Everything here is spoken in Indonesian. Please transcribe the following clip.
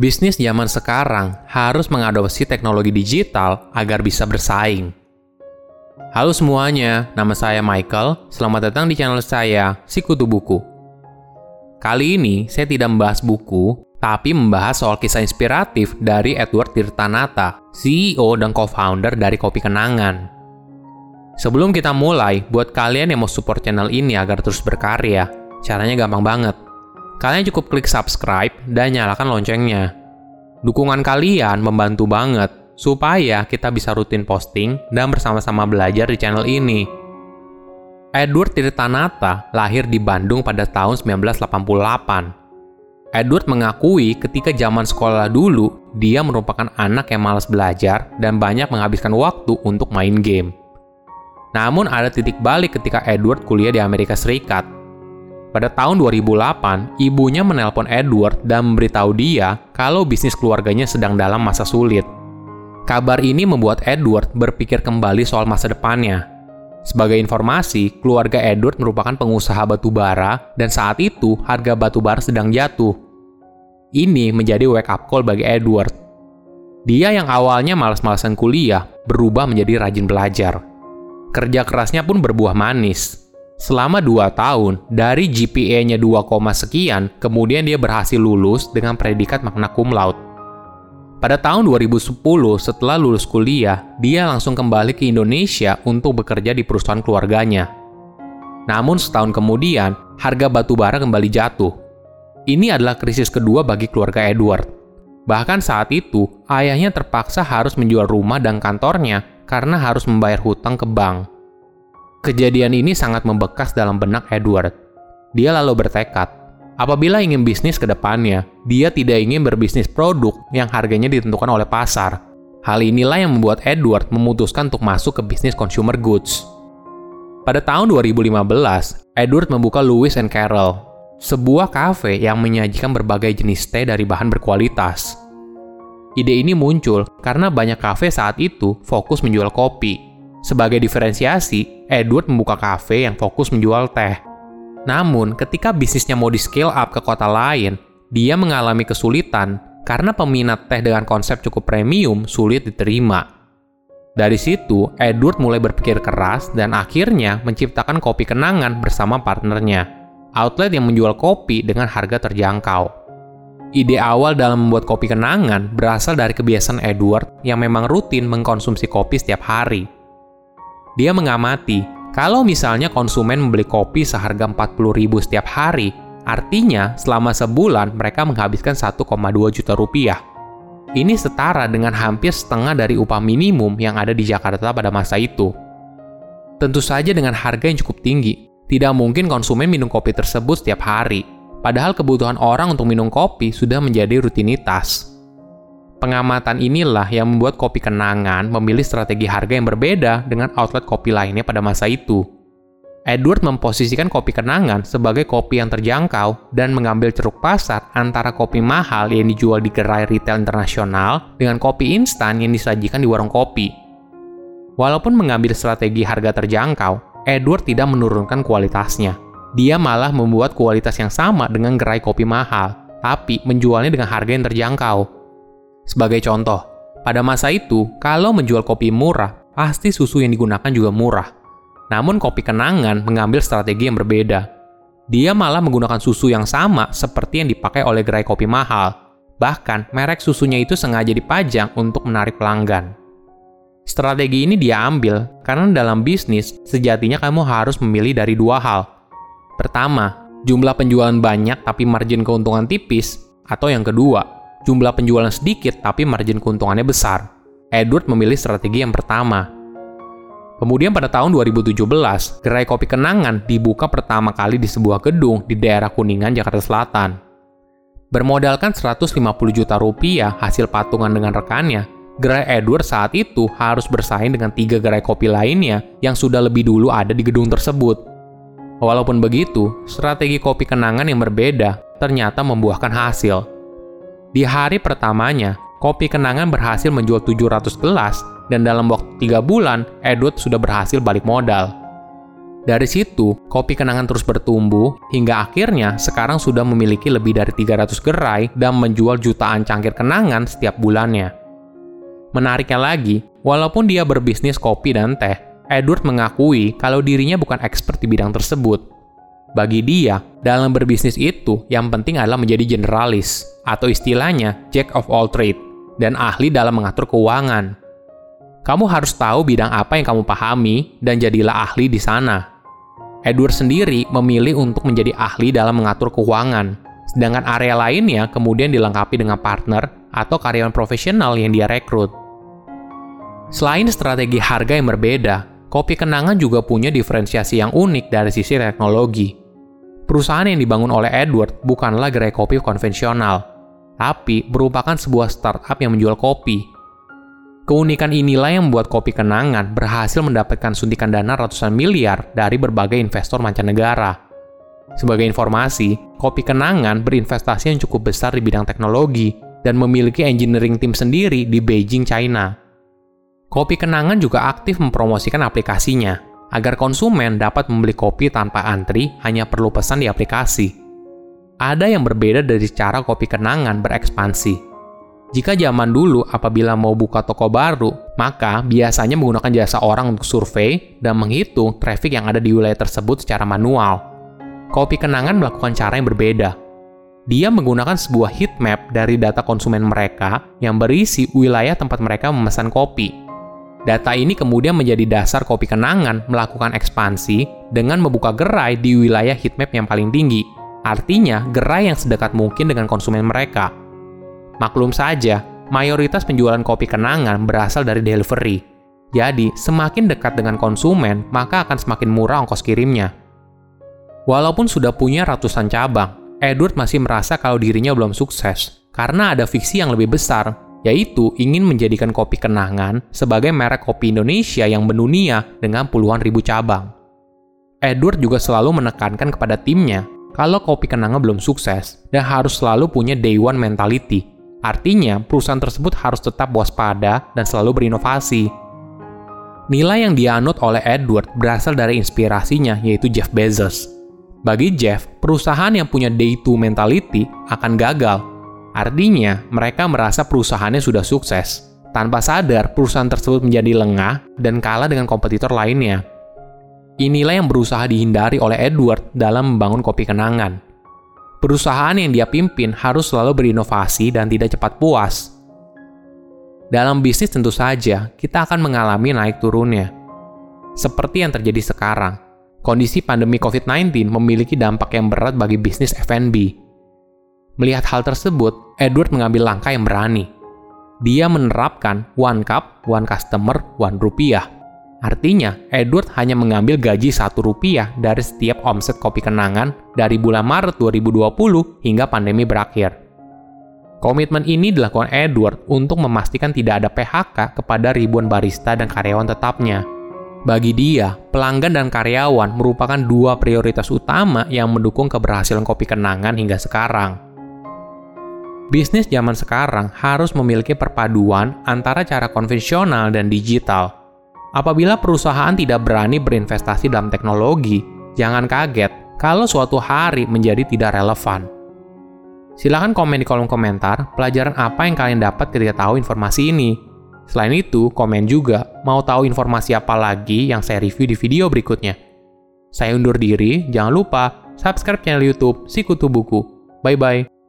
Bisnis zaman sekarang harus mengadopsi teknologi digital agar bisa bersaing. Halo semuanya, nama saya Michael. Selamat datang di channel saya, Sikutu Buku. Kali ini saya tidak membahas buku, tapi membahas soal kisah inspiratif dari Edward Tirtanata, CEO dan co-founder dari Kopi Kenangan. Sebelum kita mulai, buat kalian yang mau support channel ini agar terus berkarya, caranya gampang banget Kalian cukup klik subscribe dan nyalakan loncengnya. Dukungan kalian membantu banget supaya kita bisa rutin posting dan bersama-sama belajar di channel ini. Edward Tirtanata lahir di Bandung pada tahun 1988. Edward mengakui ketika zaman sekolah dulu, dia merupakan anak yang malas belajar dan banyak menghabiskan waktu untuk main game. Namun ada titik balik ketika Edward kuliah di Amerika Serikat pada tahun 2008, ibunya menelpon Edward dan memberitahu dia kalau bisnis keluarganya sedang dalam masa sulit. Kabar ini membuat Edward berpikir kembali soal masa depannya. Sebagai informasi, keluarga Edward merupakan pengusaha batu bara dan saat itu harga batu bara sedang jatuh. Ini menjadi wake up call bagi Edward. Dia yang awalnya malas-malasan kuliah berubah menjadi rajin belajar. Kerja kerasnya pun berbuah manis Selama 2 tahun, dari GPA-nya 2, sekian, kemudian dia berhasil lulus dengan predikat magna cum laude. Pada tahun 2010, setelah lulus kuliah, dia langsung kembali ke Indonesia untuk bekerja di perusahaan keluarganya. Namun setahun kemudian, harga batu bara kembali jatuh. Ini adalah krisis kedua bagi keluarga Edward. Bahkan saat itu, ayahnya terpaksa harus menjual rumah dan kantornya karena harus membayar hutang ke bank. Kejadian ini sangat membekas dalam benak Edward. Dia lalu bertekad, apabila ingin bisnis ke depannya, dia tidak ingin berbisnis produk yang harganya ditentukan oleh pasar. Hal inilah yang membuat Edward memutuskan untuk masuk ke bisnis consumer goods. Pada tahun 2015, Edward membuka Lewis and Carroll, sebuah kafe yang menyajikan berbagai jenis teh dari bahan berkualitas. Ide ini muncul karena banyak kafe saat itu fokus menjual kopi, sebagai diferensiasi, Edward membuka kafe yang fokus menjual teh. Namun, ketika bisnisnya mau di-scale up ke kota lain, dia mengalami kesulitan karena peminat teh dengan konsep cukup premium sulit diterima. Dari situ, Edward mulai berpikir keras dan akhirnya menciptakan kopi kenangan bersama partnernya, outlet yang menjual kopi dengan harga terjangkau. Ide awal dalam membuat kopi kenangan berasal dari kebiasaan Edward yang memang rutin mengkonsumsi kopi setiap hari. Dia mengamati, kalau misalnya konsumen membeli kopi seharga 40.000 setiap hari, artinya selama sebulan mereka menghabiskan 1,2 juta rupiah. Ini setara dengan hampir setengah dari upah minimum yang ada di Jakarta pada masa itu. Tentu saja dengan harga yang cukup tinggi, tidak mungkin konsumen minum kopi tersebut setiap hari, padahal kebutuhan orang untuk minum kopi sudah menjadi rutinitas. Pengamatan inilah yang membuat kopi kenangan memilih strategi harga yang berbeda dengan outlet kopi lainnya pada masa itu. Edward memposisikan kopi kenangan sebagai kopi yang terjangkau dan mengambil ceruk pasar antara kopi mahal yang dijual di gerai retail internasional dengan kopi instan yang disajikan di warung kopi. Walaupun mengambil strategi harga terjangkau, Edward tidak menurunkan kualitasnya. Dia malah membuat kualitas yang sama dengan gerai kopi mahal, tapi menjualnya dengan harga yang terjangkau. Sebagai contoh, pada masa itu, kalau menjual kopi murah, pasti susu yang digunakan juga murah. Namun kopi kenangan mengambil strategi yang berbeda. Dia malah menggunakan susu yang sama seperti yang dipakai oleh gerai kopi mahal. Bahkan, merek susunya itu sengaja dipajang untuk menarik pelanggan. Strategi ini dia ambil karena dalam bisnis, sejatinya kamu harus memilih dari dua hal. Pertama, jumlah penjualan banyak tapi margin keuntungan tipis, atau yang kedua, jumlah penjualan sedikit tapi margin keuntungannya besar. Edward memilih strategi yang pertama. Kemudian pada tahun 2017, gerai kopi kenangan dibuka pertama kali di sebuah gedung di daerah Kuningan, Jakarta Selatan. Bermodalkan 150 juta rupiah hasil patungan dengan rekannya, gerai Edward saat itu harus bersaing dengan tiga gerai kopi lainnya yang sudah lebih dulu ada di gedung tersebut. Walaupun begitu, strategi kopi kenangan yang berbeda ternyata membuahkan hasil. Di hari pertamanya, Kopi Kenangan berhasil menjual 700 gelas dan dalam waktu 3 bulan, Edward sudah berhasil balik modal. Dari situ, kopi kenangan terus bertumbuh hingga akhirnya sekarang sudah memiliki lebih dari 300 gerai dan menjual jutaan cangkir kenangan setiap bulannya. Menariknya lagi, walaupun dia berbisnis kopi dan teh, Edward mengakui kalau dirinya bukan expert di bidang tersebut. Bagi dia, dalam berbisnis itu yang penting adalah menjadi generalis, atau istilahnya jack of all trade, dan ahli dalam mengatur keuangan. Kamu harus tahu bidang apa yang kamu pahami dan jadilah ahli di sana. Edward sendiri memilih untuk menjadi ahli dalam mengatur keuangan, sedangkan area lainnya kemudian dilengkapi dengan partner atau karyawan profesional yang dia rekrut. Selain strategi harga yang berbeda, kopi kenangan juga punya diferensiasi yang unik dari sisi teknologi. Perusahaan yang dibangun oleh Edward bukanlah gerai kopi konvensional, tapi merupakan sebuah startup yang menjual kopi Keunikan inilah yang membuat Kopi Kenangan berhasil mendapatkan suntikan dana ratusan miliar dari berbagai investor mancanegara. Sebagai informasi, Kopi Kenangan berinvestasi yang cukup besar di bidang teknologi dan memiliki engineering team sendiri di Beijing, China. Kopi Kenangan juga aktif mempromosikan aplikasinya agar konsumen dapat membeli kopi tanpa antri hanya perlu pesan di aplikasi. Ada yang berbeda dari cara Kopi Kenangan berekspansi jika zaman dulu apabila mau buka toko baru, maka biasanya menggunakan jasa orang untuk survei dan menghitung traffic yang ada di wilayah tersebut secara manual. Kopi Kenangan melakukan cara yang berbeda. Dia menggunakan sebuah heat map dari data konsumen mereka yang berisi wilayah tempat mereka memesan kopi. Data ini kemudian menjadi dasar Kopi Kenangan melakukan ekspansi dengan membuka gerai di wilayah heatmap yang paling tinggi. Artinya, gerai yang sedekat mungkin dengan konsumen mereka. Maklum saja, mayoritas penjualan kopi kenangan berasal dari delivery. Jadi, semakin dekat dengan konsumen, maka akan semakin murah ongkos kirimnya. Walaupun sudah punya ratusan cabang, Edward masih merasa kalau dirinya belum sukses karena ada fiksi yang lebih besar, yaitu ingin menjadikan kopi kenangan sebagai merek kopi Indonesia yang mendunia dengan puluhan ribu cabang. Edward juga selalu menekankan kepada timnya kalau kopi kenangan belum sukses dan harus selalu punya day one mentality Artinya, perusahaan tersebut harus tetap waspada dan selalu berinovasi. Nilai yang dianut oleh Edward berasal dari inspirasinya, yaitu Jeff Bezos. Bagi Jeff, perusahaan yang punya day two mentality akan gagal. Artinya, mereka merasa perusahaannya sudah sukses. Tanpa sadar, perusahaan tersebut menjadi lengah dan kalah dengan kompetitor lainnya. Inilah yang berusaha dihindari oleh Edward dalam membangun kopi kenangan. Perusahaan yang dia pimpin harus selalu berinovasi dan tidak cepat puas. Dalam bisnis tentu saja, kita akan mengalami naik turunnya. Seperti yang terjadi sekarang, kondisi pandemi COVID-19 memiliki dampak yang berat bagi bisnis F&B. Melihat hal tersebut, Edward mengambil langkah yang berani. Dia menerapkan one cup, one customer, one rupiah Artinya, Edward hanya mengambil gaji satu rupiah dari setiap omset kopi kenangan dari bulan Maret 2020 hingga pandemi berakhir. Komitmen ini dilakukan Edward untuk memastikan tidak ada PHK kepada ribuan barista dan karyawan tetapnya. Bagi dia, pelanggan dan karyawan merupakan dua prioritas utama yang mendukung keberhasilan kopi kenangan hingga sekarang. Bisnis zaman sekarang harus memiliki perpaduan antara cara konvensional dan digital – Apabila perusahaan tidak berani berinvestasi dalam teknologi, jangan kaget kalau suatu hari menjadi tidak relevan. Silahkan komen di kolom komentar pelajaran apa yang kalian dapat ketika tahu informasi ini. Selain itu, komen juga mau tahu informasi apa lagi yang saya review di video berikutnya. Saya undur diri, jangan lupa subscribe channel YouTube Sikutu Buku. Bye bye.